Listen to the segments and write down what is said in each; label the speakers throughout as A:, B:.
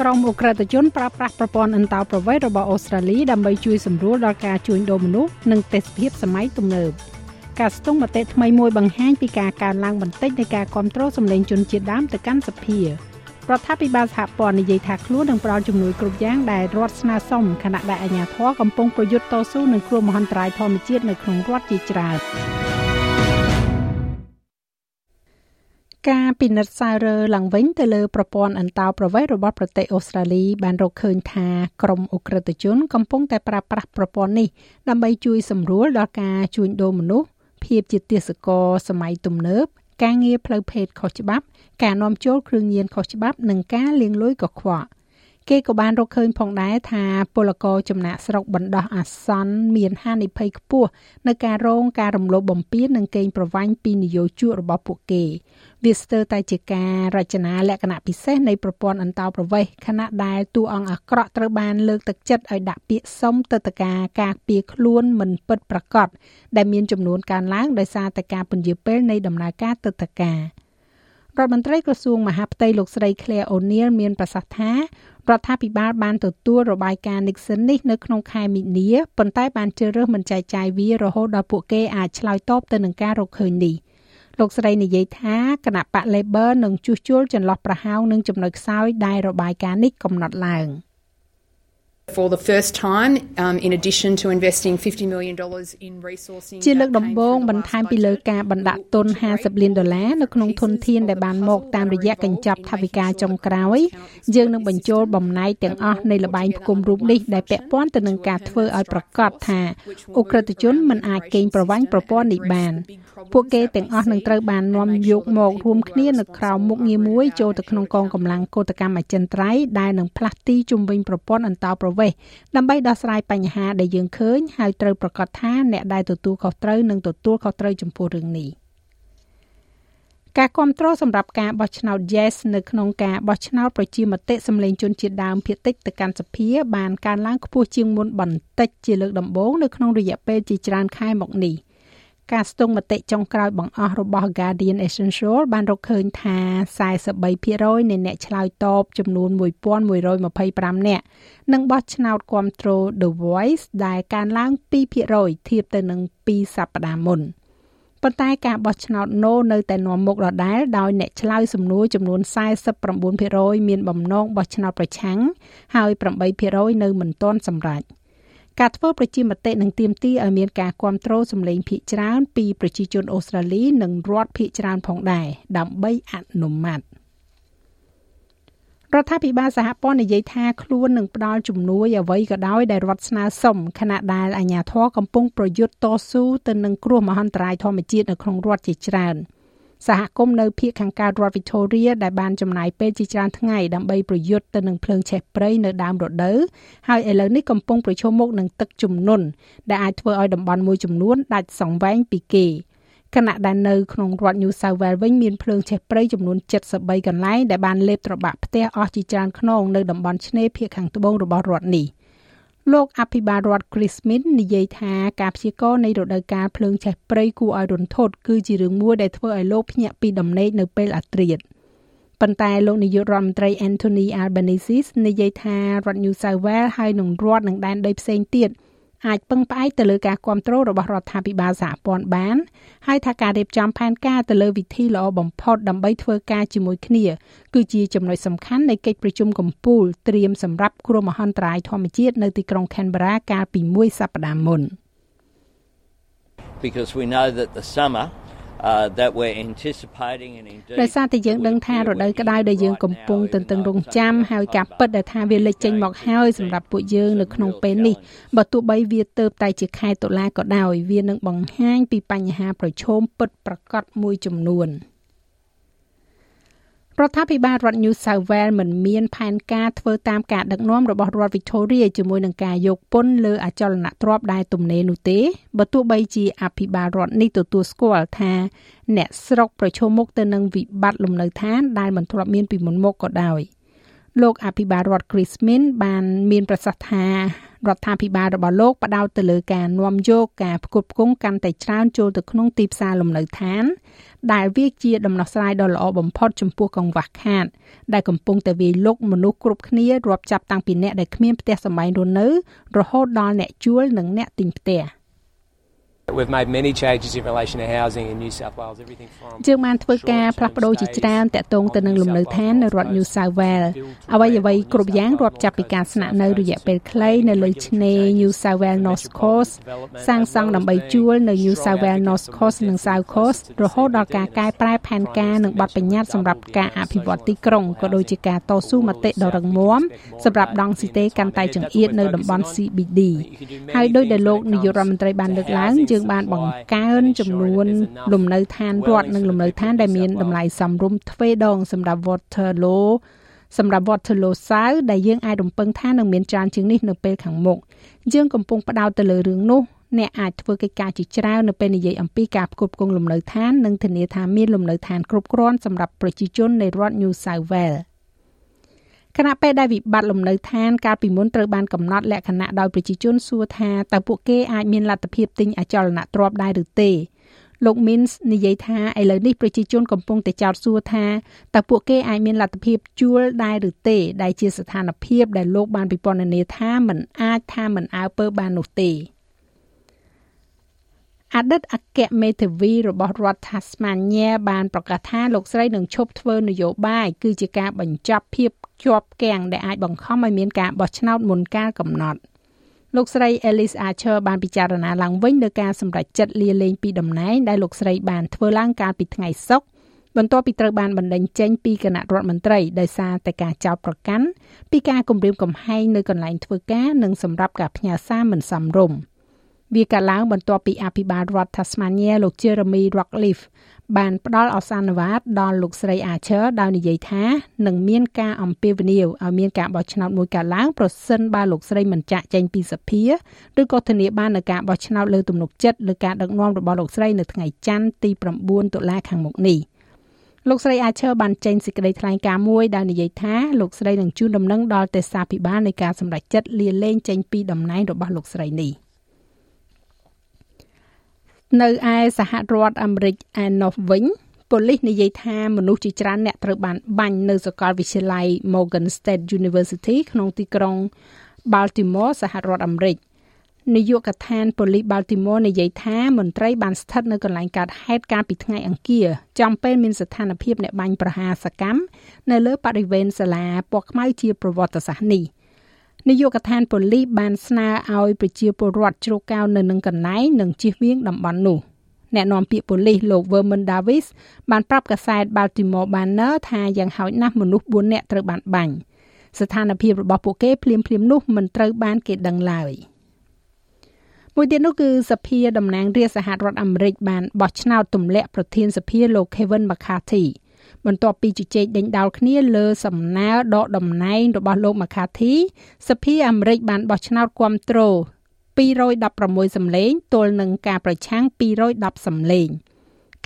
A: ក្រុមអ ுக ្រិតជនប្រើប្រាស់ប្រព័ន្ធអន្តោប្រវេសន៍របស់អូស្ត្រាលីដើម្បីជួយសម្រួលដល់ការជួញដូរមនុស្សនិងទេសភាពសម័យទំនើបការស្ទង់មតិថ្មីមួយបង្ហាញពីការកើនឡើងបន្តិចនៃការគ្រប់គ្រងសម្លេងជនជាតិដើមទៅកាន់សភារដ្ឋាភិបាលសហព័ន្ធនិយាយថាខ្លួននឹងផ្ដល់ជំនួយគ្រប់យ៉ាងដែលរដ្ឋស្នើសុំខណៈដែលអាជ្ញាធរកំពុងប្រយុទ្ធតស៊ូនឹងគ្រោះមហន្តរាយធម្មជាតិនៅក្នុងរដ្ឋជាច្រើន ការពិនិត្យសាររើឡើងវិញទៅលើប្រព័ន្ធអន្តោប្រវេសន៍របស់ប្រទេសអូស្ត្រាលីបានរកឃើញថាក្រុមអ ுக ្រិតជនកំពុងតែប្រើប្រាស់ប្រព័ន្ធនេះដើម្បីជួយសម្រួលដល់ការជួញដូរមនុស្សភាពជាទាសករសម័យទំនើបការងារផ្លូវភេទខុសច្បាប់ ការនាំចូលគ្រឿងញៀនខុសច្បាប់និងការលាងលុយកខ្វក់ គេក៏បានរកឃើញផងដែរថាពលករចំណាក់ស្រុកបណ្ដោះអាសន្នមានហានិភ័យខ្ពស់នៅការរងការរំលោភបំពាននិងកេងប្រវ័ញ្ចពីនយោជករបស់ពួកគេ វាស្ទើរតែជាការរចនាលក្ខណៈពិសេសនៃប្រព័ន្ធអន្តោប្រវេសន៍ខណៈដែលតួអង្គអាក្រក់ត្រូវបានលើកទឹកចិត្តឲ្យដាក់ពាក្យសុំទៅតការការពារខ្លួនមិនពិតប្រាកដដែលមានចំនួនកើនឡើងដោយសារតែការពន្យាពេលនៃដំណើរការទៅតការរដ្ឋមន្ត្រីក្រសួងមហាផ្ទៃលោកស្រី Claire O'Neil មានប្រសាសន៍ថា រដ្ឋាភិបាលបានទទួលរបាយការណ៍ Nixon នេះនៅក្នុងខែមីនាប៉ុន្តែបានជ្រើសរើសមិនចែកចាយវារហូតដល់ពួកគេអាចឆ្លើយតបទៅនឹងការរកឃើញនេះលោកស្រីនិយាយថាគណៈបក Labor នឹងជួសជុលចន្លោះប្រហោងនិងចំណុចខ្សោយដែលរបាយការណ៍នេះកំណត់ឡើង។
B: for the first time um in addition to investing 50 million dollars in resourcing
A: ជាលើកដំបូងបន្ថែមពីលើការបណ្ដាក់ទុន50លានដុល្លារនៅក្នុងធនធានដែលបានមកតាមរយៈកញ្ចប់ថវិកាចុងក្រោយយើងនឹងបញ្ចូលបំណែកទាំងអស់នៃលបែងផ្គុំរូបនេះដែលពាក់ព័ន្ធទៅនឹងការធ្វើឲ្យប្រកាសថាអ ுக ្រិតជនមិនអាចកេងប្រវ័ញ្ចប្រព័ន្ធនេះបានពួកគេទាំងអស់នឹងត្រូវបាននាំយកមករួមគ្នានៅក្រៅមុខងារមួយចូលទៅក្នុងកងកម្លាំងកោតកម្មអចិន្ត្រៃយ៍ដែលនឹងផ្លាស់ទីជំវិញប្រព័ន្ធអន្តោប្រវេសន៍ដើម្បីដោះស្រាយបញ្ហាដែលយើងឃើញហើយត្រូវប្រកាសថាអ្នកដែលទទួលខុសត្រូវនឹងទទួលខុសត្រូវចំពោះរឿងនេះការគ្រប់គ្រងសម្រាប់ការបោះឆ្នោត Yes នៅក្នុងការបោះឆ្នោតប្រជាមតិសម្លេងជនជាតិដើមភាគតិចទៅកាន់សភាបានកើនឡើងខ្ពស់ជាងមុនបន្តិចជាលើកដំបូងនៅក្នុងរយៈពេលជាច្រើនខែមកនេះ។ ការស្ទង់មតិចុងក្រោយបង្អស់របស់ Guardian Essential បានរកឃើញថា43%នៃអ្នកឆ្លើយតបចំនួន1125នាក់នឹងបោះឆ្នោតគ្រប់គ្រង The Voice ដែលកើនឡើង2%ធៀបទៅនឹង2សប្តាហ៍មុនប៉ុន្តែការបោះឆ្នោត No នៅតែនាំមុខដដែលដោយអ្នកឆ្លើយសំណួរចំនួន49%មានបំណងបោះឆ្នោតប្រឆាំងហើយ8%នៅមិនទាន់សម្រេច។ ការធ្វើប្រជាមតិនឹងទាមទារឲ្យមានការគ្រប់គ្រងសម្លេងភាគច្រើនពីប្រជាជនអូស្ត្រាលីនិងរដ្ឋភាគច្រើនផងដែរដើម្បីអនុម័តរដ្ឋាភិបាលសហព័ន្ធនិយាយថាខ្លួននឹងផ្ដល់ជំនួយអ្វីក៏ដោយដែលរដ្ឋស្នើសុំខណៈដែលអាជ្ញាធរកំពុងប្រយុទ្ធតស៊ូទៅនឹងគ្រោះមហន្តរាយធម្មជាតិនៅក្នុងរដ្ឋជាច្រើន។ សហគមន៍នៅភូមិខាងកើតរដ្ឋ Victoria ដែលបានចំណាយពេលជាច្រើនថ្ងៃដើម្បីប្រយុទ្ធទៅនឹងភ្លើងឆេះព្រៃនៅដើមរដូវហើយឥឡូវនេះកំពុងប្រឈមមុខនឹងទឹកជំនន់ដែលអាចធ្វើឲ្យតំបន់មួយចំនួនដាច់សង្វែងពីគេខណៈដែលនៅក្នុងរដ្ឋ New South Wales វិញមានភ្លើងឆេះព្រៃចំនួន73កន្លែងដែលបានលេបត្របាក់ផ្ទះអស់ជាច្រើនខ្នងនៅតំបន់ឆ្នេរភាគខាងត្បូងរបស់រដ្ឋនេះ។ លោកអភិបាលរដ្ឋ Chris Smith និយាយថាការព្យាករណ៍នៃរដូវកាលភ្លើងឆេះព្រៃគួរឲ្យរន្ធត់គឺជារឿងមួយដែលធ្វើឲ្យលោកភ្ញាក់ពីដំណេកនៅពេលអាត្រៀតប៉ុន្តែលោកនាយករដ្ឋមន្ត្រី Anthony Albanese និយាយថារដ្ឋ New South Wales ហើយនឹងរដ្ឋនឹងដែនដីផ្សេងទៀត អាចពឹងផ្អែកទៅលើការគ្រប់គ្រងរបស់រដ្ឋាភិបាលសហព័ន្ធបានហើយថាការរៀបចំផែនការទៅលើវិធីល្អបំផុតដើម្បីធ្វើការជាមួយគ្នាគឺជាចំណុចសំខាន់នៃកិច្ចប្រជុំកំពូលត្រៀមសម្រាប់គ្រោះមហន្តរាយធម្មជាតិនៅទីក្រុង Canberra កាលពីមួយសប្តាហ៍មុន
C: because we know that the summer uh, that we're anticipating and
A: indeed ដោយសារតែយើងដឹងថារដូវក្តៅដែលយើងកំពុងទន្ទឹងរង់ចាំហើយការពិតដែលថាវាលេចចេញមកហើយសម្រាប់ពួកយើងនៅក្នុងពេលនេះបើទោះបីវាទៅតែជាខែតុលាក៏ដោយវានឹងបង្ហាញពីបញ្ហាប្រឈមពិតប្រាកដមួយចំនួន រដ្ឋាភិបាលរដ្ឋ New South Wales មិនមានផែនការធ្វើតាមការដឹកនាំរបស់រដ្ឋ Victoria ជាមួយនឹងការយកពន្ធលើអចលនទ្រព្យដែលទំនេរនោះទេបើទោះបីជាអភិបាលរដ្ឋនេះទទួលស្គាល់ថាអ្នកស្រុកប្រឈមមុខទៅនឹងវិបត្តិលំនៅឋានដែលមិនធ្លាប់មានពីមុនមកក៏ដោយលោកអភិបាលរដ្ឋ Chris Min បានមានប្រសាសន៍ថា រដ្ឋាភិបាលរបស់លោកផ្ដោតទៅលើការនាំយកការផ្គត់ផ្គង់កាន់តែច្រើនចូលទៅក្នុងទីផ្សារលំនៅឋាន ដែលវាជាដំណោះស្រាយដ៏ល្អបំផុតចំពោះកង្វះខាត ដែលកំពុងតែវាយលុកមនុស្សគ្រប់គ្នារាប់ចាប់តាំងពីអ្នកដែលគ្មានផ្ទះសម្បែងរស់នៅរហូតដល់អ្នកជួលនិងអ្នកទិញផ្ទះ។
D: We've made many changes in relation to housing in New South Wales everything from
A: យើងបានធ្វើការផ្លាស់ប្ដូរជាច្រើនតាក់ទងទៅនឹងលំនៅឋាននៅរដ្ឋ New South Wales អ្វីអ្វីគ្រប់យ៉ាងរាប់ចាប់ពីការស្នាក់នៅរយៈពេលខ្លីនៅលើឆ្នេរ New South Wales North Coast សាងសង់ដើម្បីជួលនៅ New South Wales North Coast និង South Coast រហូតដល់ការកែប្រែផែនការនិងបទបញ្ញត្តិសម្រាប់ការអភិវឌ្ឍទីក្រុងក៏ដូចជាការតស៊ូមតិដ៏រឹងមាំសម្រាប់ដង់ស៊ីតេកាន់តែចង្អៀតនៅតំបន់ CBD ហើយដោយដែលលោកនាយករដ្ឋមន្ត្រីបានលើកឡើងយើងយើងបានបង្កើនចំនួន លំនៅឋានរដ្ឋនិងលំនៅឋានដែលមានតម្លៃសមរម្យទ្វេដងសម្រាប់ Waterloo សម្រាប់ Waterloo South ដែលយើងអាចរំពឹងថានឹងមានច្រើនជាងនេះនៅពេលខាងមុខយើងកំពុងផ្ដោតទៅលើរឿងនោះអ្នកអាចធ្វើកិច្ចការជាច្រើននៅពេលនិយាយអំពីការផ្គត់ផ្គង់លំនៅឋាននិងធានាថាមានលំនៅឋានគ្រប់គ្រាន់សម្រាប់ប្រជាជននៃរដ្ឋ New South Wales ខណៈពេលដែលវិបត្តិលំនៅឋានកាលពីមុនត្រូវបានកំណត់លក្ខណៈដោយប្រជាជនសួរថាតើពួកគេអាចមានលទ្ធភាពទិញអចលនទ្រព្យដែរឬទេលោក Mins និយាយថាឥឡូវនេះប្រជាជនកំពុងតែចោទសួរថាតើពួកគេអាចមានលទ្ធភាពជួលដែរឬទេ ដែលជាស្ថានភាពដែលលោកបានពិពណ៌នាថាមិនអាចថាមិនអើពើបាននោះទេអតីតអគ្គមេធាវីរបស់រដ្ឋ Tasmania បានប្រកាសថាលោកស្រីនឹងឈប់ធ្វើនយោបាយគឺជាការបញ្ចប់ភាព ជាប់គាំងដែលអាចបង្ខំឲ្យមានការបោះឆ្នោតមុនកាលកំណត់លោកស្រី Alice Archer បានពិចារណាឡើងវិញលើការសម្រេចចិត្តលាលែងពីតំណែងដែលលោកស្រីបានធ្វើឡើងកាលពីថ្ងៃសុក្របន្ទាប់ពីត្រូវបានបណ្តេញចេញពីគណៈរដ្ឋមន្ត្រីដោយសារតែការចោទប្រកាន់ពីការគំរាមកំហែងនៅកន្លែងធ្វើការនិងសម្រាប់ការផ្ញើសារមិនសមរម្យវាកាលឡើងបន្ទាប់ពីអភិបាលរដ្ឋ Tasmania លោក Jeremy Rockliff បានផ្ដល់ឱសានវាតដល់លោកស្រី Archer ដោយនិយាយថានឹងមានការអំពាវនាវឲ្យមានការបោះឆ្នោតមួយកាលឡើងប្រសិនបើលោកស្រីមិនចាក់ចែងពីសភាឬក៏ធានាបាននូវការបោះឆ្នោតលើទំនុកចិត្តលើការដឹកនាំរបស់លោកស្រីនៅថ្ងៃច័ន្ទទី9តុលាខាងមុខនេះលោកស្រី Archer បានចេញសេចក្តីថ្លែងការណ៍មួយដោយនិយាយថាលោកស្រីនឹងជូនដំណឹងដល់ទេសាភិបាលនៃការសម្រេចចិត្តលាលែងចេញពីតំណែងរបស់លោកស្រីនេះ។ នៅឯសហរដ្ឋអាមេរិកឯណោះវិញប៉ូលីសនិយាយថាមនុស្សជាច្រើនអ្នកត្រូវបានបាញ់នៅសាកលវិទ្យាល័យ Morgan State University ក្នុងទីក្រុង Baltimore សហរដ្ឋអាមេរិកនាយកដ្ឋានប៉ូលីស Baltimore និយាយថាមន្ត្រីបានស្ថិតនៅកន្លែងកើតហេតុកាលពីថ្ងៃអង្គារចំពេលមានស្ថានភាពអ្នកបាញ់ប្រហារសកម្មនៅលើបរិវេណសាលាពណ៌ខ្មៅជាប្រវត្តិសាស្ត្រនេះ។ នាយកដ្ឋានប៉ូលីសបានស្នើឲ្យប្រជាពលរដ្ឋជ្រកកោននៅនឹងកន្លែងនិងជៀសវាងតំបន់នោះអ្នកនាំពាក្យប៉ូលីសលោក Vernon Davis បានប្រាប់កាសែត Baltimore Banner ថាយ៉ាងហោចណាស់មនុស្ស4នាក់ត្រូវបានបាញ់ស្ថានភាពរបស់ពួកគេភ្លាមភ្លាមនោះមិនត្រូវបានគេដឹងឡើយមួយទៀតនោះគឺសភាតំណាងរាស្ត្រសហរដ្ឋអាមេរិកបានបោះឆ្នោតទម្លាក់ប្រធានសភាលោក Kevin McCarthy បន្ទាប់ពីជជែកដេញដោលគ្នាលើសំណើដកតំណែងរបស់លោក McCarthy សភាអាមេរិកបានបោះឆ្នោតគាំទ្រ216សម្លេងទល់នឹងការប្រឆាំង210សម្លេង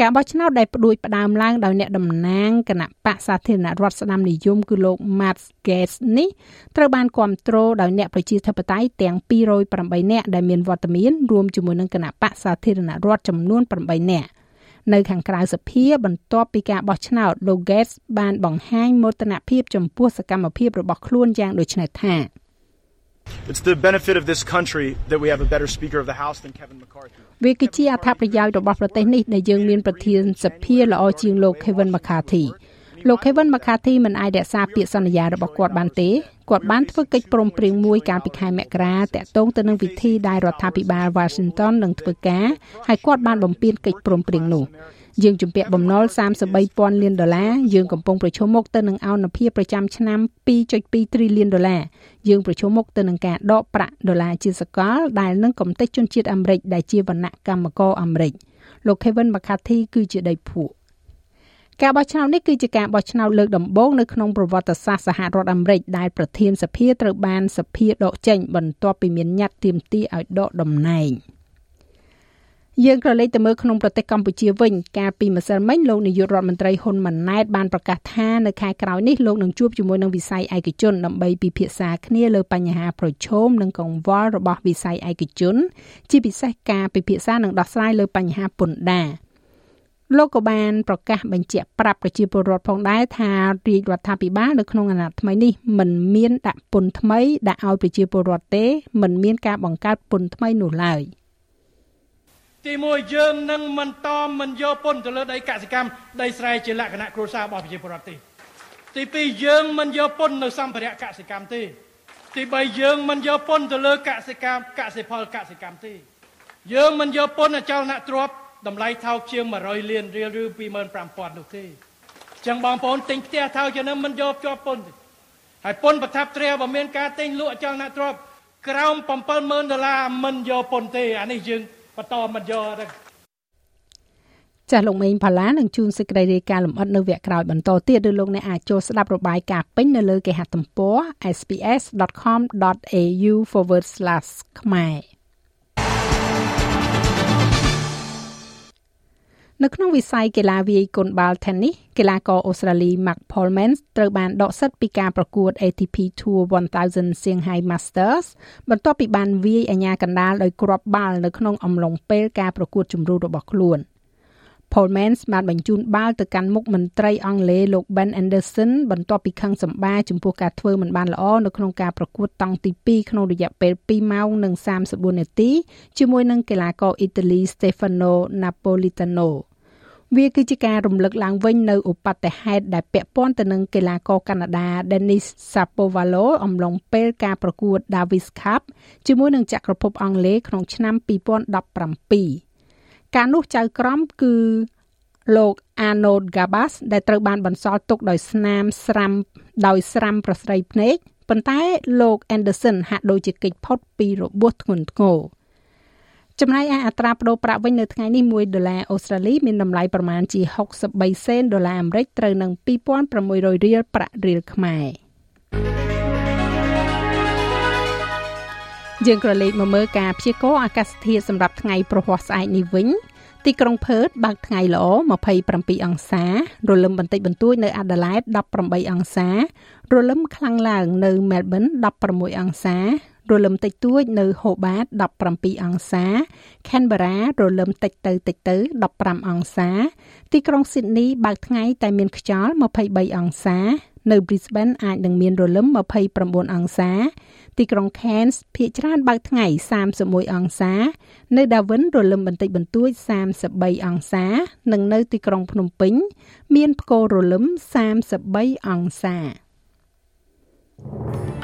A: ការបោះឆ្នោតដែលផ្ដួចផ្ដើមឡើងដោយអ្នកតំណាងគណៈបកសាធារណរដ្ឋស្ដាមនិយមគឺលោក Matt Gaetz នេះត្រូវបានគ្រប់គ្រងដោយអ្នកប្រជាធិបតេយ្យទាំង208នាក់ដែលមានវត្តមានរួមជាមួយនឹងគណៈបកសាធារណរដ្ឋចំនួន8នាក់ នៅខាងក្រៅសភាបន្ទាប់ពីការបោះឆ្នោតលោក Gates បានបង្ហាញមោទនភាពចំពោះសកម្មភាពរបស់ខ្លួនយ៉ាងដូចនេះថា
E: It's the benefit of this country that we have a better speaker of the house than Kevin McCarthy.
A: វាគឺជាអត្ថប្រយោជន៍របស់ប្រទេសនេះដែលយើងមានប្រធានសភាល្អជាងលោក Kevin McCarthy លោក Kevin McCarthy មិនអាចរក្សាពាក្យសន្យារបស់គាត់បានទេ គាត់បានធ្វើកិច្ចព្រមព្រៀងមួយកាលពីខែមករាតាក់ទងទៅនឹងវិធីដែលរដ្ឋាភិបាល Washington នឹងធ្វើការហើយគាត់បានបំពេញកិច្ចព្រមព្រៀងនោះយើងជំពាក់បំណុល33,000លានដុល្លារយើងកំពុងប្រឈមមុខទៅនឹងអនុភាពប្រចាំឆ្នាំ2.2 trillion ដុល្លារយើងប្រឈមមុខទៅនឹងការដកប្រាក់ដុល្លារជាសកលដែលនឹងកំទេចជនជាតិអាមេរិកដែលជាវណ្ណៈកម្មករអាមេរិកលោក Kevin McCarthy គឺជាដីភក់ ការបោះឆ្នោតនេះគឺជាការបោះឆ្នោតលើកដំបូងនៅក្នុងប្រវត្តិសាស្ត្រសហរដ្ឋអាមេរិកដែលប្រធានសភាត្រូវបានសភាដកចេញបន្ទាប់ពីមានញត្តិទាមទារឲ្យដកតំណែងយើងក៏លេខទៅមើលក្នុងប្រទេសកម្ពុជាវិញកាលពីម្សិលមិញលោកនាយករដ្ឋមន្ត្រីហ៊ុនម៉ាណែតបានប្រកាសថានៅខែក្រោយនេះលោកនឹងជួបជាមួយនឹងវិស័យឯកជនដើម្បីពិភាក្សាគ្នាលើបញ្ហាប្រឈមនិងកង្វល់របស់វិស័យឯកជន ជាពិសេសការពិភាក្សានិងដោះស្រាយលើបញ្ហាពន្ធដារ លោកក៏បានប្រកាសបញ្ជាក់ប្រាប់ប្រជាពលរដ្ឋផងដែរថារាជរដ្ឋាភិបាលនៅក្នុងអាណត្តិថ្មីនេះមិនមានដាក់ពន្ធថ្មីដាក់ឲ្យប្រជាពលរដ្ឋទេមិនមានការបង្កើតពន្ធថ្មីនោះឡើយ
F: ទីមួយយើងនឹងមិនតមមិនយកពន្ធទៅលើដីកសិកម្មដីស្រែជាលក្ខណៈគ្រួសាររបស់ប្រជាពលរដ្ឋទេទីពីរយើងមិនយកពន្ធនៅសម្ភារៈកសិកម្មទេ ទី3យើងមិនយកពន្ធទៅលើកសិកម្មកសិផលកសិកម្មទេ យើងមិនយកពន្ធអចលនទ្រព្យ តម្លៃថោកជាង100លានរៀលឬ25000នោះទេចឹងបងប្អូនទិញផ្ទះថោកជាងនឹងមិនយកជាប់ពន្ធទេហើយពន្ធប្រថាប់ត្រាបើមានការទិញលក់អចលនទ្រព្យក្រោម70000ដុល្លារមិនយកពន្ធទេអានេះយើងបន្តមិនយកទេ
A: ចាស់លោកមេងផាឡានឹងជួនសេចក្តីរាយការណ៍លម្អិតនៅវគ្គក្រោយបន្តទៀតឬលោកអ្នកអាចចូលស្ដាប់របាយការណ៍ពេញនៅលើគេហទំព័រ sps.com.au/ ខ្មែរ នៅក្នុងវិស័យកីឡាវាយកូនបាល់ Tennis កីឡាករអូស្ត្រាលី Mark Polman ត្រូវបានដកសិទ្ធិពីការប្រកួត ATP Tour 1000 Shanghai Masters បន្ទាប់ពីបានវាយអាញាកណ្ដាលដោយគ្រាប់បាល់នៅក្នុងអំឡុងពេលការប្រកួតជម្រុះរបស់ខ្លួន Polman បានបញ្ជូនបាល់ទៅកាន់មុខមន្ត្រីអង់គ្លេសលោក Ben Anderson បន្ទាប់ពីខឹងសម្បាចំពោះការធ្វើមិនបានល្អនៅក្នុងការប្រកួតតង់ទី2ក្នុងរយៈពេល2ម៉ោងនិង34នាទីជាមួយនឹងកីឡាករអ៊ីតាលី Stefano Napolitano វាគឺជាការរំលឹកឡើងវិញនៅឧបទ្ទហេតុដែលពាក់ព័ន្ធទៅនឹងកីឡាករកាណាដា Denis Shapovalov អំឡុងពេលការប្រកួត Davis Cup ជាមួយនឹងចក្រភពអង់គ្លេសក្នុងឆ្នាំ2017ការនោះចៅក្រមគឺលោក Arnold Gabas ដែលត្រូវបានបន្សល់ទុកដោយស្នាមស្រាំដោយស្រាំប្រស្រីភ្នែកប៉ុន្តែលោក Anderson ហាក់ដូចជាគេចផុតពីរបួសធ្ងន់ធ្ងរ ចំណែកឯអត្រាប្តូរប្រាក់វិញនៅថ្ងៃនេះ1ដុល្លារអូស្ត្រាលីមានតម្លៃប្រមាណជា63សេនដុល្លារអាមេរិកត្រូវនឹង2600រៀលប្រាក់រៀលខ្មែរយើងក៏លេខមកមើលការព្យាករណ៍អាកាសធាតុសម្រាប់ថ្ងៃប្រហ័សស្អែកនេះវិញទីក្រុងផឺតបើកថ្ងៃល្អ27អង្សារលឹមបន្តិចបន្តួចនៅអាដាលេដ18អង្សារលឹមខ្លាំងឡើងនៅមែលប៊ន16អង្សារ លឹមតិចតួចនៅហូបាត17អង្សា Canberra រលឹមតិចទៅតិចទៅ15អង្សា ទីក្រុង Sydney បើកថ្ងៃតែមានខ្យល់23អង្សា នៅ Brisbane អាចនឹងមានរលឹម29អង្សា ទីក្រុង Cairns ភាគច្រើនបើកថ្ងៃ31អង្សា នៅ Darwin រលឹមបន្តិចបន្តួច33អង្សា និងនៅ ទីក្រុងភ្នំពេញ មានផ្គររលឹម33អង្សាច